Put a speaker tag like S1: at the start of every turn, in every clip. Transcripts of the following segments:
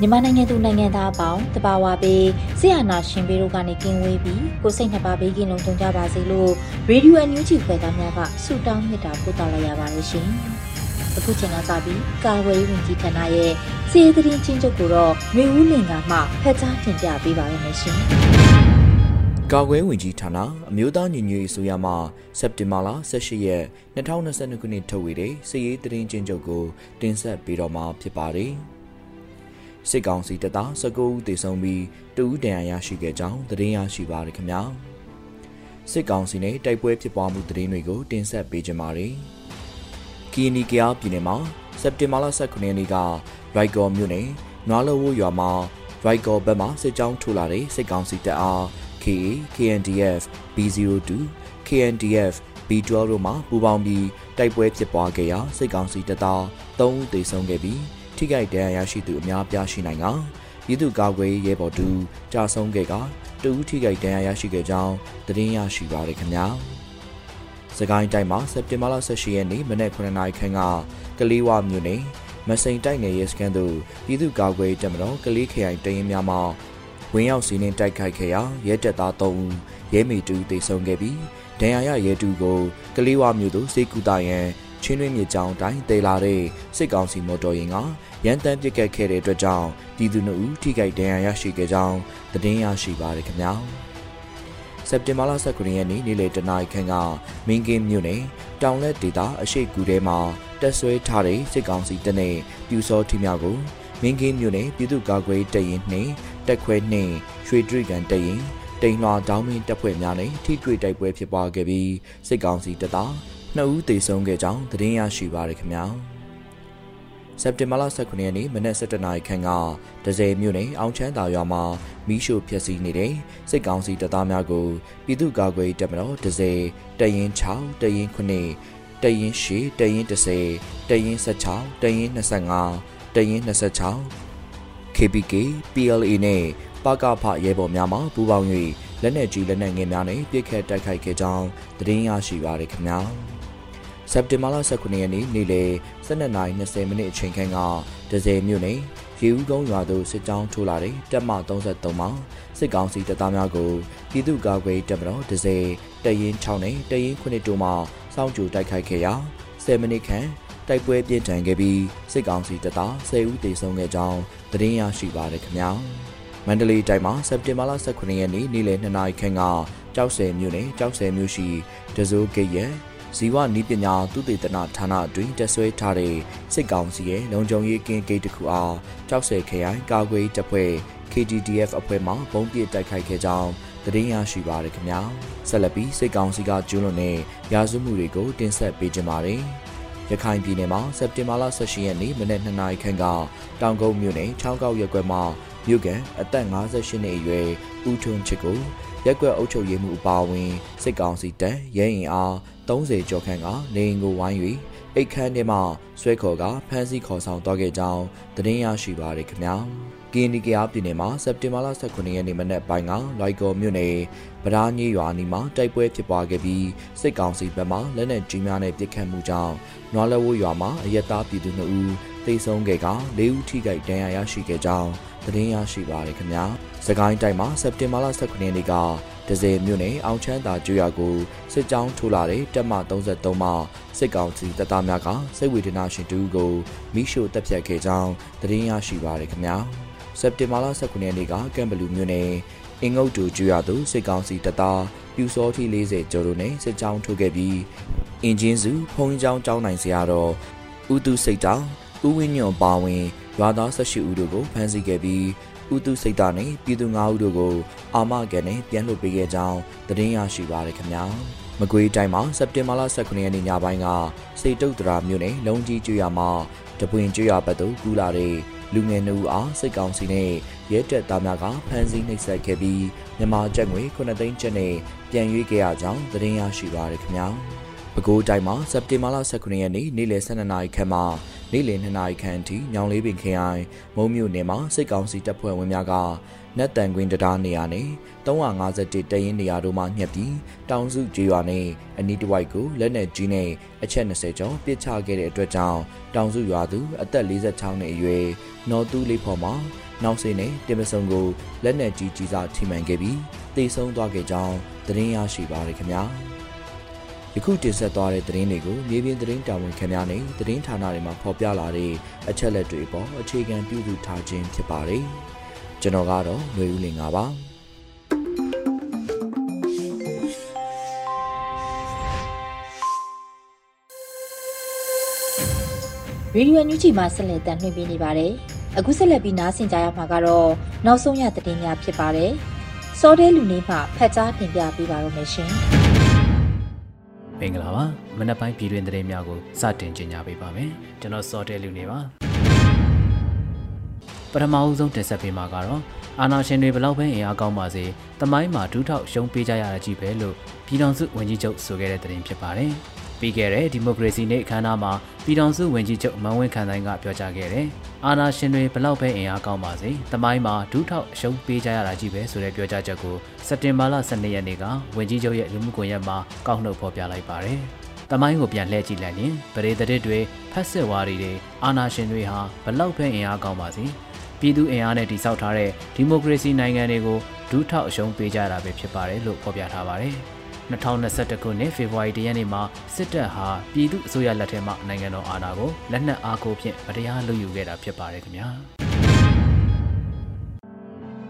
S1: မြန်မာနိုင်ငံသူနိုင်ငံသားအပေါင်းတဘာဝပေးဆရာနာရှင်ပေတို့ကနေကင်းဝေးပြီးကိုစိတ်နှစ်ပါးဘေးကင်းလုံးတုံကြပါစေလို့ရေဒီယိုအန်ယူဂျီဖွယ်သားများကဆုတောင်းမေတ္တာပို့သလိုက်ရပါတယ်ရှင်။အခုချိန်ကစပြီးကာဝေးဝင်ကြီးဌာနရဲ့စီးသတင်းချင်းချုပ်ကိုတော့မျိုးဦးလင်ကမှဖက်ကြားတင်ပြပေးပါရမရှင်။
S2: ကာကွယ်ဝင်ကြီးဌာနအမျိုးသားညီညွတ်ရေးဆိုရမှစက်တင်ဘာလ18ရက်2022ခုနှစ်ထုတ်ဝေတဲ့စီးရေးသတင်းချင်းချုပ်ကိုတင်ဆက်ပေးတော့မှာဖြစ်ပါတယ်။ စစ်ကောင်စီတပ်သား19ဦးသေဆုံးပြီး2ဦးဒဏ်ရာရရှိခဲ့ကြောင်းသတင်းရရှိပါရခင်ဗျာစစ်ကောင်စီနဲ့တိုက်ပွဲဖြစ်ပွားမှုသတင်းတွေကိုတင်ဆက်ပေးကြပါမယ်ကီနီကယာပြည်နယ်မှာစက်တင်ဘာလ19ရက်နေ့ကရိုက်ကော်မြို့နယ်နွားလဝရွာမှာရိုက်ကော်ဘက်မှစစ်ကြောင်းထိုးလာတဲ့စစ်ကောင်စီတပ်အား KA KNDF B02 KNDF B12 တို့မှပူးပေါင်းပြီးတိုက်ပွဲဖြစ်ပွားခဲ့ရာစစ်ကောင်စီတပ်သား3ဦးသေဆုံးခဲ့ပြီး ထိခိုက်ဒဏ်ရာရရှိသူအများပြားရှိနိုင်ကပြည်သူ့ကာကွယ်ရေးဘော်တူကြာဆုံးခဲ့ကတူဦးထိခိုက်ဒဏ်ရာရရှိခဲ့ကြောင်းသတင်းရရှိပါရခင်ဗျာစကိုင်းတိုင်းမှာစက်တင်ဘာလ18ရက်နေ့မနက်9:00နာရီခန့်ကကလေးဝမြို့နယ်မစိန်တိုက်နယ်ရဲစခန်းသို့ပြည်သူ့ကာကွယ်တပ်မတော်ကလေးခရိုင်တရင်များမှဝင်ရောက်စီးနှင်းတိုက်ခိုက်ခဲ့ရာရဲတပ်သား3ဦးရဲမေတူတေဆုံးခဲ့ပြီးဒဏ်ရာရရဲတူကိုကလေးဝမြို့သို့စေကူတာရန် ချင်းတွင်းမြေကြောင်တိုင်းတေလာတဲ့စစ်ကောင်စီမော်တော်ယာဉ်ကရန်တမ်းပစ်ကတ်ခဲ့တဲ့အတွက်ကြောင့်ပြည်သူနှုတ်ထိခိုက်ဒဏ်ရာရရှိခဲ့ကြောင်းသတင်းရရှိပါရခင်ဗျာစက်တင်ဘာလ19ရက်နေ့နေ့လယ်တနာရီခန့်ကမင်းကင်းမြို့နယ်တောင်လက်ဒေသအရှိကူထဲမှာတက်ဆွဲထားတဲ့စစ်ကောင်စီတပ်နဲ့ပြူစောထီများကိုမင်းကင်းမြို့နယ်ပြည်သူ့ကာကွယ်တရင်နှင့်တက်ခွဲနှင့်ရွှေတရိကန်တရင်တိန်လွှာတောင်းမင်းတပ်ဖွဲ့များနဲ့ထိတွေ့တိုက်ပွဲဖြစ်ပွားခဲ့ပြီးစစ်ကောင်စီတပ်သား 2ဦးသေဆုံးခဲ့ကြောင်းသတင်းရရှိပါရခင်ဗျာစက်တင်ဘာလ19ရက်နေ့မနက်7:00နာရီခန့်ကဒဇယ်မြို့နယ်အောင်ချမ်းသာရွာမှာမီးရှို့ဖျက်ဆီးနေတဲ့စစ်ကောင်စီတပ်သားများကိုပြည်သူ့ကာကွယ်တပ်မတော်ဒဇယ်တရင်6တရင်9တရင်10တရင်10တရင်16တရင်25တရင်26 KPK PLA နဲ့ပကဖရဲဘော်များမှပူးပေါင်း၍လက်နက်ကြီးလက်နက်ငယ်များနဲ့ပြစ်ခတ်တိုက်ခိုက်ခဲ့ကြောင်းသတင်းရရှိပါရခင်ဗျာ။ စက်တင်ဘာလ19ရက်နေ့နေ့လယ်12:20မိနစ်အချိန်ခန့်ကဒဇယ်မြို့နယ်ရေဦးကုန်းရွာသို့စစ်ကြောင်းထိုးလာတဲ့တပ်မ33မှစစ်ကောင်စီတပ်သားများကိုပြည်သူ့ကာကွယ်တပ်မတော်ဒဇယ်တရင်6နဲ့တရင်9တို့မှစောင့်ကြိုတိုက်ခိုက်ခဲ့ရာ10မိနစ်ခန့်တိုက်ပွဲပြင်းထန်ခဲ့ပြီးစစ်ကောင်စီတပ်သား10ဦးသေဆုံးခဲ့ကြောင်းသတင်းရရှိပါရခင်ဗျာမန္တလေးတိုင်းမှာစက်တင်ဘာလ18ရက်နေ့နေ့လယ်2နာရီခန့်ကကြောက်စဲမြို့နယ်ကြောက်စဲမြို့ရှိဒဇိုးဂိတ်ရဲ့ ဇီဝနီးပညာသုတေသနဌာနအတွင်းတက်ဆွဲထားတဲ့စစ်ကောင်စီရဲ့လုံခြုံရေးကင်းဂိတ်တစ်ခုအားကြောက်စဲခရိုင်ကာကွယ်တပ်ဖွဲ့ KTDF အဖွဲ့မှဘုံပစ်တိုက်ခိုက်ခဲ့ကြောင်းသတင်းရရှိပါရခင်ဗျာဆက်လက်ပြီးစစ်ကောင်စီကကျူးလွန်တဲ့ရာဇဝမှုတွေကိုတင်ဆက်ပေးကြပါမယ်ရခိုင်ပြည်နယ်မှာစက်တင်ဘာလ18ရက်နေ့မနက်2နာရီခန့်ကတောင်ကုန်းမြို့နယ်ချောင်းကောက်ရပ်ကွက်မှာမြို့ကန်အသက်58နှစ်အရွယ်ဦးထွန်းချစ်ကိုရက်ကွက်အုပ်ချုပ်ရေးမှုအပါအဝင်စစ်ကောင်စီတပ်ရဲရင်အား30ကျော်ခန့်ကနေအိမ်ကိုဝိုင်း၍အိတ်ခမ်းထဲမှဆွဲခေါ်ကဖမ်းဆီးခေါ်ဆောင်သွားခဲ့ကြောင်းသတင်းရရှိပါရခင်ဗျာ။ကင်းဒီကယာပြည်နယ်မှာစက်တင်ဘာလ18ရက်နေ့မနက်ပိုင်းကလိုက်ကော်မြို့နယ်ဗဒါညေးရွာနီမှာတိုက်ပွဲဖြစ်ပွားခဲ့ပြီးစစ်ကောင်စီဘက်မှလက်နက်ကြီးများနဲ့ပစ်ခတ်မှုကြောင့်နွားလဝရွာမှာအရက်သားပြည်သူ2ဦးသေဆုံးခဲ့က၄ဦးထိခိုက်ဒဏ်ရာရရှိခဲ့ကြောင်း သတင်းရရှိပါရခင်ဗျာ။စကိုင်းတိုင်းမှာစက်တင်ဘာလ19ရက်နေ့ကဒဇယ်မြို့နယ်အောင်ချမ်းသာကျွော်ကိုစစ်ကြောင်းထိုးလာတဲ့တပ်မ33မှစစ်ကောင်စီတပ်သားများကစိတ်ဝေဒနာရှင်တူကိုမိရှို့တပ်ဖြတ်ခဲ့ကြောင်းသတင်းရရှိပါရခင်ဗျာ။စက်တင်ဘာလ19ရက်နေ့ကကမ်ဘလူးမြို့နယ်အင်္ဂုတ်တူကျွာသူစစ်ကောင်စီတပ်သားပြူစောထီ40ကျော်တို့နဲ့စစ်ကြောင်းထိုးခဲ့ပြီးအင်ဂျင်စုဖုံးကြောင်းကြောင်းနိုင်စရာတော့ဥတုစိတ်တောင်ဥဝင်းညွန်ပါဝင် ရွာသား18ဦးတို့ကိုဖမ်းဆီးခဲ့ပြီးဥတုစိတ်တာနဲ့ပြည်သူ9ဦးတို့ကိုအာမကန်နဲ့ပြန်လွှတ်ပေးခဲ့ကြောင်းသတင်းရရှိပါရခင်ဗျာမကွေးတိုင်းမှာစက်တင်ဘာလ19ရက်နေ့ညပိုင်းကစေတုတ်တရာမြို့နယ်လုံကြီးကျွော်မှာတပွင်ကျွော်ဘက်သို့ကူလာတဲ့လူငယ်နှုတ်အားစိတ်ကောင်းစီနဲ့ရဲတပ်သားများကဖမ်းဆီးနှိပ်စက်ခဲ့ပြီးမြန်မာကျပ်ငွေ9သိန်းကျပ်နဲ့ပြန်ရွေးခဲ့ရကြောင်းသတင်းရရှိပါရခင်ဗျာပဲခူးတိုင်းမှာစက်တင်ဘာလ19ရက်နေ့နေ့လယ်12နာရီခန့်မှာ နေ့လယ်2နာရီခန့်အထိညောင်လေးပင်ခရိုင်မုံမြို့နယ်မှာစစ်ကောင်စီတပ်ဖွဲ့ဝင်များကနတ်တန်ကွင်းတရားနေရာနဲ့351တရင်နေရာတို့မှညှက်ပြီးတောင်စုကျေးရွာနဲ့အနီးတစ်ဝိုက်ကိုလက်နက်ကြီးနဲ့အချက်20ကျော်ပစ်ချခဲ့တဲ့အတွက်ကြောင့်တောင်စုရွာသူအသက်46နှစ်အရွယ်နော်တူးလေးဖော်မှာနောက်စေနဲ့တင်မစုံကိုလက်နက်ကြီးကြီးစားထိမှန်ခဲ့ပြီးတေဆုံးသွားခဲ့ကြောင်းသတင်းရရှိပါရခင်ဗျာ ယခုတင်ဆက်သွားတဲ့သတင်းတွေကိုမြေပြင်သတင်းတာဝန်ခံများနဲ့သတင်းဌာနတွေမှာဖော်ပြလာတဲ့အချက်လက်တွေပေါ်အခြေခံပြုစုထားခြင်းဖြစ်ပါတယ်ကျွန်တော်ကတော့ຫນွေဦးလင်ပါပါ
S1: ရေဒီယိုညူချီမှာဆက်လက်တင်ပြနေပါတယ်။အခုဆက်လက်ပြီးနားဆင်ကြရမှာကတော့နောက်ဆုံးရသတင်းများဖြစ်ပါတယ်။စောတဲလူနေမှဖတ်ကြားတင်ပြပေးပါရမရှင်။
S3: မင်္ဂလာပါ။မနက်ပိုင်းပြည်တွင်သတင်းများကိုစတင်ကြေညာပေးပါမယ်။ကျွန်တော်စောတဲလူနေပါ။ပထမအဦးဆုံးတင်ဆက်ပေးမှာကတော့အာနာရှင်တွေဘလောက်ပဲအင်အားကောင်းပါစေ။တမိုင်းမှာဒူးထောက်ရှုံးပေးကြရတာကြီးပဲလို့ပြည်တော်စုဝန်ကြီးချုပ်ဆိုခဲ့တဲ့သတင်းဖြစ်ပါတယ်။ ပြီးခဲ့တဲ့ဒီမိုကရေစီနေ့အခမ်းအနားမှာပြည်ထောင်စုဝန်ကြီးချုပ်မန်ဝင်းခန်တိုင်းကပြောကြားခဲ့တယ်။အာဏာရှင်တွေဘလောက်ပဲအင်အားကောင်းပါစေ။တမိုင်းမှာဒူးထောက်အရှုံးပေးကြရတာကြီးပဲဆိုတဲ့ပြောကြားချက်ကိုစက်တင်ဘာလ12ရက်နေ့ကဝန်ကြီးချုပ်ရဲ့လူမှုကွန်ရက်မှာကောက်နှုတ်ဖော်ပြလိုက်ပါတယ်။တမိုင်းကိုပြန်လှည့်ကြည့်လိုက်ရင်ပရိသတ်တွေဖက်စစ်ဝါဒီတွေအာဏာရှင်တွေဟာဘလောက်ပဲအင်အားကောင်းပါစေ။ပြည်သူအင်အားနဲ့တည်ဆောက်ထားတဲ့ဒီမိုကရေစီနိုင်ငံတွေကိုဒူးထောက်အရှုံးပေးကြတာပဲဖြစ်ပါတယ်လို့ဖော်ပြထားပါတယ်။ 2021ခုနှစ်ဖေဖော်ဝါရီလရက်နေ့မှာစစ်တပ်ဟာပြည်သူအစိုးရလက်ထက်မှနိုင်ငံတော်အာဏာကိုလက်နက်အားကိုဖြင့်မတရားလုယူခဲ့တာဖြစ်ပါတယ်ခင်ဗျာ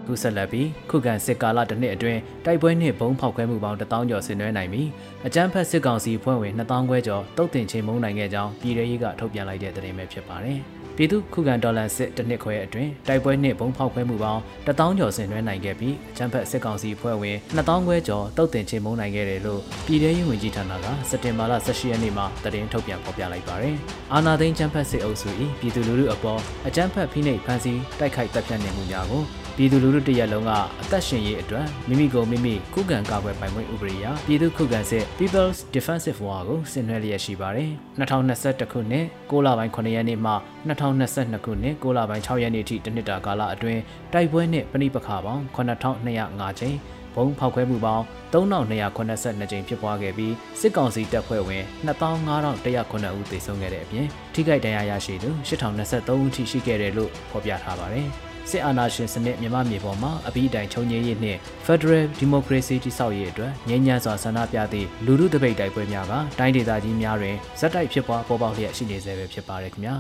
S3: ခုဆက်လက်ပြီးခုခံစစ်ကာလတစ်နှစ်အတွင်းတိုက်ပွဲနှင့်ဘုံဖောက်ခွဲမှုပေါင်း1000ကျော်ဆင်နွှဲနိုင်ပြီးအကြမ်းဖက်စစ်ကောင်စီဖွဲ့ဝင်2000ခွဲကျော်တုတ်တင်ချိန်မုံနိုင်ခဲ့ကြောင်းပြည်ထရေးကထုတ်ပြန်လိုက်တဲ့သတင်းပဲဖြစ်ပါတယ်။ ပြည်သူခုခံဒေါ်လာစစ်တစ်နှစ်ခွဲအတွင်းတိုက်ပွဲနှင့်ဘုံဖောက်ခွဲမှုပေါင်း1000ကျော်ဆင်နွှဲနိုင်ခဲ့ပြီးအကြမ်းဖက်စစ်ကောင်စီဖွဲ့ဝင်2000ခွဲကျော်တုတ်တင်ချေမှုန်းနိုင်ခဲ့တယ်လို့ပြည်ထရေးဝန်ကြီးဌာနကစက်တင်ဘာလ18ရက်နေ့မှာသတင်းထုတ်ပြန်ဖော်ပြလိုက်ပါတယ်။အာဏာသိမ်းကြမ်းဖက်စစ်အုပ်စု၏ပြည်သူလူထုအပေါ်အကြမ်းဖက်ဖိနှိပ်ဖမ်းဆီးတိုက်ခိုက်တပ်ဖြတ်နေမှုများကို ပြည်သူလူထုတရက်လုံးကအသက်ရှင်ရေးအတွက်မိမိကိုမိမိခုခံကာကွယ်ပိုင်ခွင့်ဥပဒေအရပြည်သူခုခံစစ် People's Defensive War ကိုဆင်နွှဲလျက်ရှိပါတယ်။2021ခုနှစ်6လပိုင်း9ရက်နေ့မှ2022ခုနှစ်6လပိုင်း6ရက်နေ့ထိတစ်နှစ်တာကာလအတွင်းတိုက်ပွဲနှင့်ပဏိပခါပေါင်း9205ကြိမ်ဘုံဖောက်ခွဲမှုပေါင်း3282ကြိမ်ဖြစ်ပွားခဲ့ပြီးစစ်ကောင်စီတပ်ဖွဲ့ဝင်25109ဦးသေဆုံးခဲ့တဲ့အပြင်ထိခိုက်ဒဏ်ရာရရှိသူ8023ဦးထိရှိခဲ့တယ်လို့ဖော်ပြထားပါတယ်။ စစ်အာဏာရှင်စနစ်မြန်မာမြေပေါ်မှာအပိတိုင်ချုံငြိရေးနှင့် Federal Democracy တိဆောက်ရေးအတွက်ငြိမ်းချမ်းစွာဆန္ဒပြသည့်လူထုတပိတ်တိုက်ပွဲများကတိုင်းဒေသကြီးများတွင်ဇက်တိုက်ဖြစ်ပွားပေါ်ပေါက်လျက်ရှိနေဆဲပဲဖြစ်ပါတယ်ခင်ဗျာ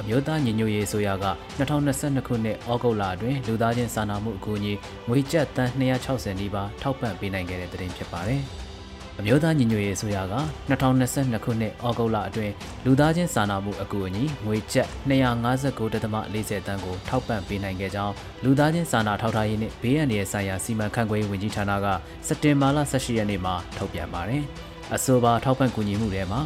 S3: အမျိုးသားညီညွတ်ရေးဆိုရက2022ခုနှစ်ဩဂုတ်လအတွင်းလူသားချင်းစာနာမှုအကူအညီငွေကျပ်တန်း260နီးပါးထောက်ပံ့ပေးနိုင်ခဲ့တဲ့တဲ့တင်ဖြစ်ပါတယ်။ အမျိုးသားညီညွတ်ရေးအစိုးရက2022ခုနှစ်ဩဂုတ်လအတွင်းလူသားချင်းစာနာမှုအကူအညီငွေကျပ်259.40တန်းကိုထောက်ပံ့ပေးနိုင်ခဲ့ကြောင်းလူသားချင်းစာနာထောက်ထားရေးနှင့်ဘေးအန္တရာယ်ဆိုင်ရာစီမံခန့်ခွဲရေးဝန်ကြီးဌာနကစက်တင်ဘာလ18ရက်နေ့မှာထုတ်ပြန်ပါတယ်။အဆိုပါထောက်ပံ့ကူညီမှုတွေမှာ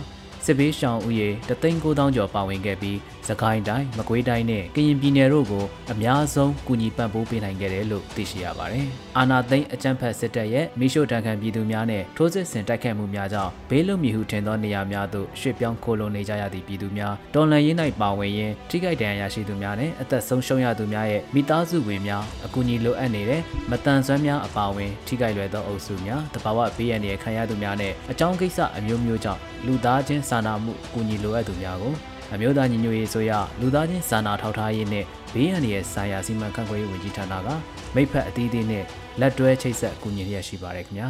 S3: စစ်ဘေးရှောင်ဦးရေ3,900ကျော်ပါဝင်ခဲ့ပြီး စကိုင်းတိုင်းမကွေးတိုင်းနဲ့ကရင်ပြည်နယ်တို့ကိုအများဆုံးကူညီပံ့ပိုးပေးနိုင်ခဲ့တယ်လို့သိရှိရပါတယ်။အာနာသိန်းအကြမ်းဖက်စစ်တပ်ရဲ့မိရှုတန်ခံပြည်သူများနဲ့ထိုးစစ်ဆင်တိုက်ခတ်မှုများကြောင့်ဘေးလွတ်မြေဟုထင်သောနေရာများသို့ရွှေ့ပြောင်းခိုလုံနေကြရသည့်ပြည်သူများတော်လှန်ရေး၌ပါဝင်ရင်းထိခိုက်ဒဏ်ရာရရှိသူများနဲ့အသက်ဆုံးရှုံးရသူများရဲ့မိသားစုဝင်များအကူအညီလိုအပ်နေတဲ့မတန်ဆွမ်းများအပါအဝင်ထိခိုက်လွယ်သောအုပ်စုများတဘာဝဘေးရန်တွေခံရသူများနဲ့အကြောင်းကိစ္စအမျိုးမျိုးကြောင့်လူသားချင်းစာနာမှုကူညီလိုအပ်သူများကို အမျိုးသားညီညွတ်ရေးဆိုရလူသားချင်းစာနာထောက်ထားရေးနဲ့ဘေးအန္တရာယ်ဆိုင်ရာစီမံခန့်ခွဲရေးဝန်ကြီးဌာနကမိဖက်အသီးသီးနဲ့လက်တွဲချိတ်ဆက်ကူညီရရှိပါရခင်ဗျာ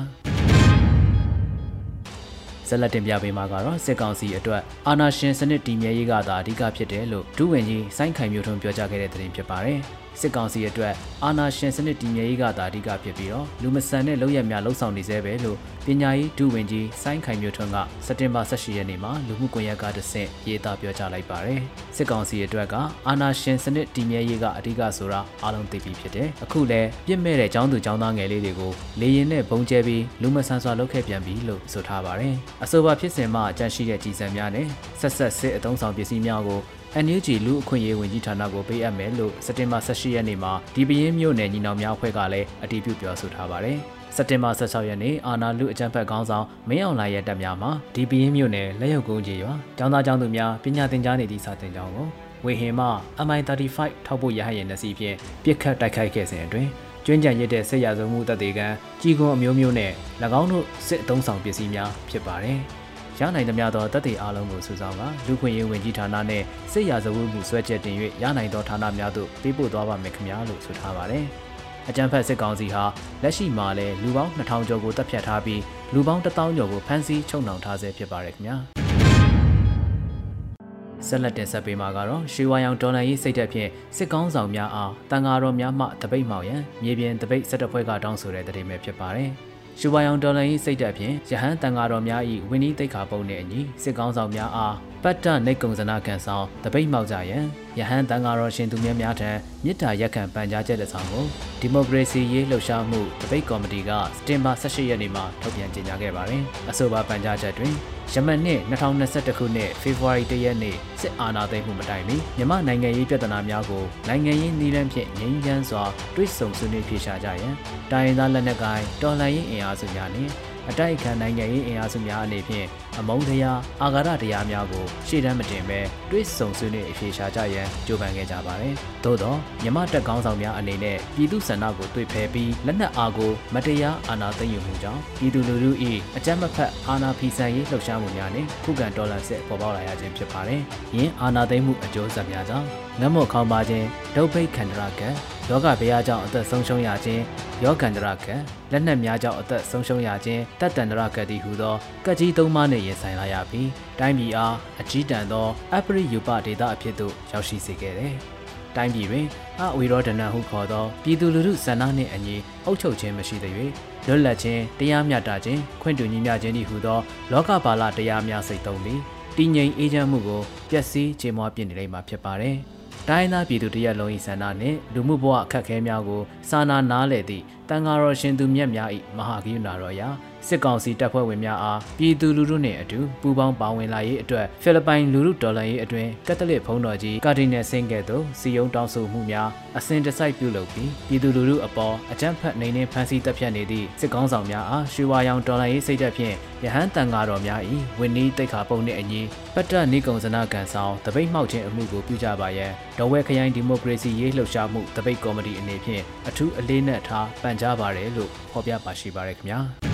S3: ဆက်လက်တင်ပြပေးမှာကတော့စစ်ကောင်စီအတွက်အာဏာရှင်စနစ်တည်မြဲရေးကသာအဓိကဖြစ်တယ်လို့ဒုဝန်ကြီးစိုင်းခိုင်မျိုးထွန်းပြောကြားခဲ့တဲ့သတင်းဖြစ်ပါတယ်။ စစ်ကောင်စီအတွက်အာဏာရှင်စနစ်တည်မြဲရေးကသာအဓိကဖြစ်ပြီးတော့လူမဆန်တဲ့လုပ်ရများလှုပ်ဆောင်နေသေးပဲလို့ပညာရေးဒုဝန်ကြီးစိုင်းခိုင်မျိုးထွန်းကစက်တင်ဘာ18ရက်နေ့မှာလူမှုကွန်ရက်ကတဆင့်ရေးသားပြောကြားလိုက်ပါတယ်စစ်ကောင်စီအတွက်ကအာဏာရှင်စနစ်တည်မြဲရေးကအဓိကဆိုတာအားလုံးသိပြီးဖြစ်တယ်အခုလည်းပြစ်မဲ့တဲ့ចောင်းသူចောင်းသားငယ်လေးတွေကိုလေရင်နဲ့ဘုံကျဲပြီးလူမဆန်စွာလုပ်ခဲ့ပြန်ပြီလို့ဆိုထားပါတယ်အဆိုပါဖြစ်စဉ်မှာအကြံရှိတဲ့ကြီးစံများနဲ့ဆက်ဆက်စစ်အုံဆောင်ပစ္စည်းများကို NUG လူအခွင့်အရေးဝန်ကြီးဌာနကိုပေးအပ်မယ်လို့စက်တင်ဘာ18ရက်နေ့မှာဒီပရင်မြို့နယ်ညီနောင်များအဖွဲ့ကလည်းအတည်ပြုပြောဆိုထားပါတယ်။စက်တင်ဘာ16ရက်နေ့အာနာလူအကြံဖက်ခေါင်းဆောင်မင်းအောင်လှိုင်ရဲ့တပ်များမှာဒီပရင်မြို့နယ်လက်ရုပ်ကုန်းကြီးရွာကျောင်းသားကျောင်းသူများပညာသင်ကြားနေသည့်စာသင်ကျောင်းကိုဝေဟင်မှ MI35 ထောက်ပို့ရဟရင်နှစီဖြင့်ပြစ်ခတ်တိုက်ခိုက်ခဲ့စဉ်အတွင်းကျွင်းကြံရစ်တဲ့ဆက်ရဆုံးမှုတပ်တွေကကြီးကွန်အမျိုးမျိုးနဲ့၎င်းတို့စစ်အုံဆောင်ပစ္စည်းများဖြစ်ပါတယ်။ ရနိုင်သမျှသောတပ်တွေအားလုံးကိုစုဆောင်းကလူခွင့်ရေးဝန်ကြီးဌာနနဲ့စစ်ရာဇဝတ်မှုဆွဲချက်တင်၍ရနိုင်သောဌာနများသို့ပေးပို့သွားပါမယ်ခင်ဗျာလို့ဆိုထားပါတယ်။အကြံဖက်စစ်ကောင်စီဟာလက်ရှိမှာလည်းလူပေါင်း2000ကျော်ကိုတပ်ဖြတ်ထားပြီးလူပေါင်း1000ကျော်ကိုဖမ်းဆီးချုပ်နှောင်ထားဆဲဖြစ်ပါတယ်ခင်ဗျာ။ဆက်လက်တင်ဆက်ပေးမှာကတော့ရွှေဝါရောင်ဒေါ်လာရေးစိတ်သက်ဖြင့်စစ်ကောင်းဆောင်များအားတန်ဃာတော်များမှတပိတ်မှောက်ရန်မြေပြင်တပိတ်စစ်တပ်ဖွဲ့ကတောင်းဆိုတဲ့တရေပဲဖြစ်ပါတယ်။ ရှူပါယောင်ဒေါ်လာ၏စိတ်တက်ဖြင့်ရဟန်းတန်ဃာတော်များ၏ဝင်းဤတိတ်ခါပုံနှင့်အညီစစ်ကောင်းဆောင်များအား ပတ်တနေကုံစနာကန်ဆောင်တပိတ်မောက်ကြရန်ယဟန်တန်ဃာတော်ရှင်သူများများထံမြစ်တာရက်ခံပန်ကြားချက်လက်ဆောင်ကိုဒီမိုကရေစီရေးလှုပ်ရှားမှုတပိတ်ကော်မတီကစတင်ဘာ18ရက်နေ့မှာထုတ်ပြန်ကြေညာခဲ့ပါတယ်။အဆိုပါပန်ကြားချက်တွင်ယမန်နှစ်2021ခုနှစ်ဖေဖော်ဝါရီလရက်နေ့စစ်အာဏာသိမ်းမှုမတိုင်မီမြန်မာနိုင်ငံရေးပြဿနာများကိုနိုင်ငံရေးနည်းလမ်းဖြင့်ငြိမ်းချမ်းစွာတွိတ်ဆုံဆွေးနွေးဖြေရှာကြရန်တိုင်းရင်းသားလက်နက်ကိုင်တော်လှန်ရေးအင်အားစုများနှင့်အတိုက်အခံနိုင်ငံရေးအင်အားစုများအနေဖြင့် အမုန်းတရားအာဃာတတရားများကိုရှေ့တန်းမတင်ဘဲတွစ်ဆုံဆွေးနွေးအဖြေရှာကြရန်ကြိုးပမ်းခဲ့ကြပါတယ်။သို့သောမြမတက်ကောင်းဆောင်များအနေနဲ့ပြည်သူဆန္ဒကိုတွေ့ဖယ်ပြီးလက်နက်အားကိုမတရားအာဏာသိမ်းယူမှုကြောင့်ပြည်သူလူထု၏အကြမ်းမဖက်အာဏာဖီဆန်ရေးလှုပ်ရှားမှုများနဲ့ခုခံတော်လှန်စစ်ပေါ်ပေါက်လာရခြင်းဖြစ်ပါတယ်။ယင်းအာဏာသိမ်းမှုအကျိုးဆက်များကြောင့်ငတ်မော့ခေါင်းပါခြင်းဒုတ်ပိတ်ခန္ဓရာကံယောဂဘေးအားကြောင့်အသက်ဆုံးရှုံးရခြင်းယောဂန္ဓရာကံလက်နက်များကြောင့်အသက်ဆုံးရှုံးရခြင်းတတ်တန္တရာကတိဟုသောကကြီးသုံးပါးနှင့်ရင်ဆိုင်လာရပြီးတိုင်းပြည်အားအကြီးတန်းသောအပရိယူပဒေတာအဖြစ်သို့ရောက်ရှိစေခဲ့တယ်။တိုင်းပြည်တွင်အဝေရောဒနဟုခေါ်သောပြည်သူလူထုဆန္ဒနှင့်အညီအုပ်ချုပ်ခြင်းမရှိသေး၍လွတ်လပ်ခြင်းတရားမျှတခြင်းခွင့်တူညီမျှခြင်းဤဟုသော လောကပါလတရားများစိတ်သုံးပြီးတည်ငြိမ်အေးချမ်းမှုကိုပျက်စီးခြေမွားပြနေလိမ့်မှာဖြစ်ပါတယ်။တိုင်းသားပြည်သူတရက်လုံး၏ဆန္ဒနှင့်လူမှုဘဝအခက်အခဲများကိုစာနာနားလည်သည့်တန်ဃာတော်ရှင်သူမြတ်များ၏မဟာကရုဏာတော်ရာ စစ်ကောင်စီတပ်ဖွဲ့ဝင်များအားပြည်သူလူထုနှင့်အတူပူးပေါင်းပါဝင်လာရေးအတွက်ဖိလစ်ပိုင်လူထုဒေါ်လာရေးအတွင်းကက်သလစ်ဘုန်းတော်ကြီးကာဒီနယ်ဆင်းကဲ့သို့စီယုံတောင်းဆိုမှုများအစဉ်တစိုက်ပြုလုပ်ပြီးပြည်သူလူထုအပေါ်အကြမ်းဖက်နေနှင်းဖမ်းဆီးတပ်ဖြတ်နေသည့်စစ်ကောင်းဆောင်များအားရွှေဝါရောင်ဒေါ်လာရေးစိတ်သက်ဖြင့်ရဟန်းတန်ဃာတော်များ၏ဝင်းနီးတိတ်ခါပုံနှင့်အညီပတ်တက်နေကုံစနာကန်ဆောင်တပိတ်မှောက်ခြင်းအမှုကိုပြုကြပါရန်ဒေါ်ဝဲခရိုင်ဒီမိုကရေစီရေးလှုပ်ရှားမှုတပိတ်ကော်မတီအနေဖြင့်အထူးအလေးနက်ထားပန်ကြားပါတယ်လို့ဖော်ပြပါရှိပါရခင်ဗျာ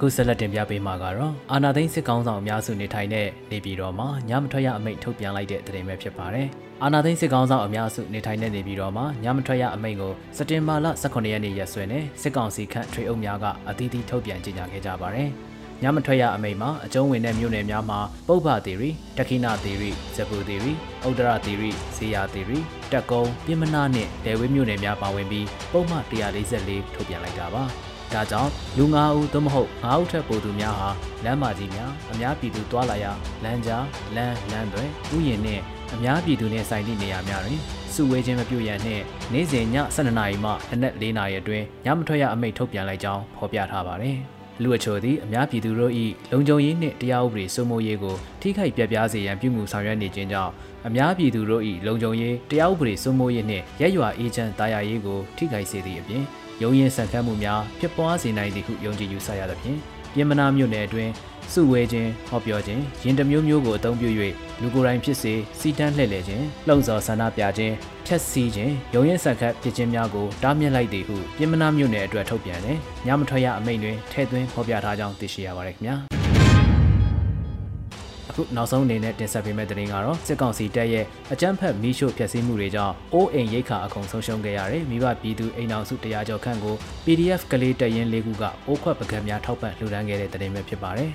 S3: ခုဆက်လက်တင်ပြပေးမှာကတော့အာနာသိန်းစစ်ကောင်းဆောင်အများစုနေထိုင်တဲ့နေပြည်တော်မှာညမထွက်ရအမိန့်ထုတ်ပြန်လိုက်တဲ့သတင်းပဲဖြစ်ပါတယ်။အာနာသိန်းစစ်ကောင်းဆောင်အများစုနေထိုင်တဲ့နေပြည်တော်မှာညမထွက်ရအမိန့်ကိုစက်တင်ဘာလ18ရက်နေ့ရက်စွဲနဲ့စစ်ကောင်စီခန့်ထွေအုပ်များကအသီးသီးထုတ်ပြန်ကြေညာခဲ့ကြပါတယ်။ညမထွက်ရအမိန့်မှာအကျုံးဝင်တဲ့မြို့နယ်များမှာပုပ္ပသီရိတခိနာသီရိဇပူသီရိဥဒ္ဒရသီရိဇေယသီရိတက်ကုန်းပြင်းမနာနဲ့ဒေဝေးမြို့နယ်များပါဝင်ပြီးပုံမှန်144ထုတ်ပြန်လိုက်တာပါ။ ဒါကြောင့်လူ9ဦးသို့မဟုတ်9ဦးထက်ပိုသူများဟာလမ်းမကြီးများအများပြည်သူတွာလာရလမ်းကြားလမ်းလမ်းတွေဥယျာဉ်နှင့်အများပြည်သူနှင့်ဆိုင်သည့်နေရာများတွင်စုဝေးခြင်းမပြုရန်နှင့်နေ့စဉ်ည12နာရီမှနနက်4နာရီအတွင်းညမထွက်ရအမိန့်ထုတ်ပြန်လိုက်ကြောင်းဖော်ပြထားပါတယ်။လူအချို့သည်အများပြည်သူတို့၏လုံခြုံရေးနှင့်တရားဥပဒေစိုးမိုးရေးကိုထိခိုက်ပြပြစေရန်ပြုမှုဆောင်ရွက်နေခြင်းကြောင့်အများပြည်သူတို့၏လုံခြုံရေးတရားဥပဒေစိုးမိုးရေးနှင့်ရက်ရွာအေးချမ်းတာယာရေးကိုထိခိုက်စေသည့်အပြင် ရုံရင်ဆန်ခတ်မှုများဖြစ်ပွားစေနိုင်သည်ဟုယုံကြည်ယူဆရသဖြင့်ပြင်မနာမြို့နယ်အတွင်းစုဝဲခြင်းဟောပြောခြင်းရင်တမျိုးမျိုးကိုအသုံးပြု၍လူကိုယ်တိုင်ဖြစ်စေစီတန်းလှည့်လည်ခြင်းလှုံ့ဆော်ဆန္ဒပြခြင်းဖြက်စီးခြင်းရုံရင်ဆက်ခတ်ဖြစ်ခြင်းများကိုတားမြစ်လိုက်သည်ဟုပြင်မနာမြို့နယ်အတွက်ထုတ်ပြန်တယ်ညမထွက်ရအမိန့်တွင်ထည့်သွင်းဖော်ပြထားကြောင်းသိရှိရပါတယ်ခင်ဗျာ ခခုနောက်ဆုံးအနေနဲ့တင်ဆက်ပေးမယ့်သတင်းကတော့စစ်ကောင်စီတပ်ရဲ့အကြမ်းဖက်မီးရှို့ဖျက်ဆီးမှုတွေကြောင့်အိုးအိမ်ရိတ်ခါအကုန်ဆုံးရှုံးခဲ့ရတယ်မိဘပြည်သူအိမ်အောင်စုတရားကျော်ခန့်ကို PDF ကလေးတပ်ရင်း၄ခုကအိုးခွက်ပကံများထောက်ပံ့လှူဒါန်းခဲ့တဲ့သတင်းပဲဖြစ်ပါတယ်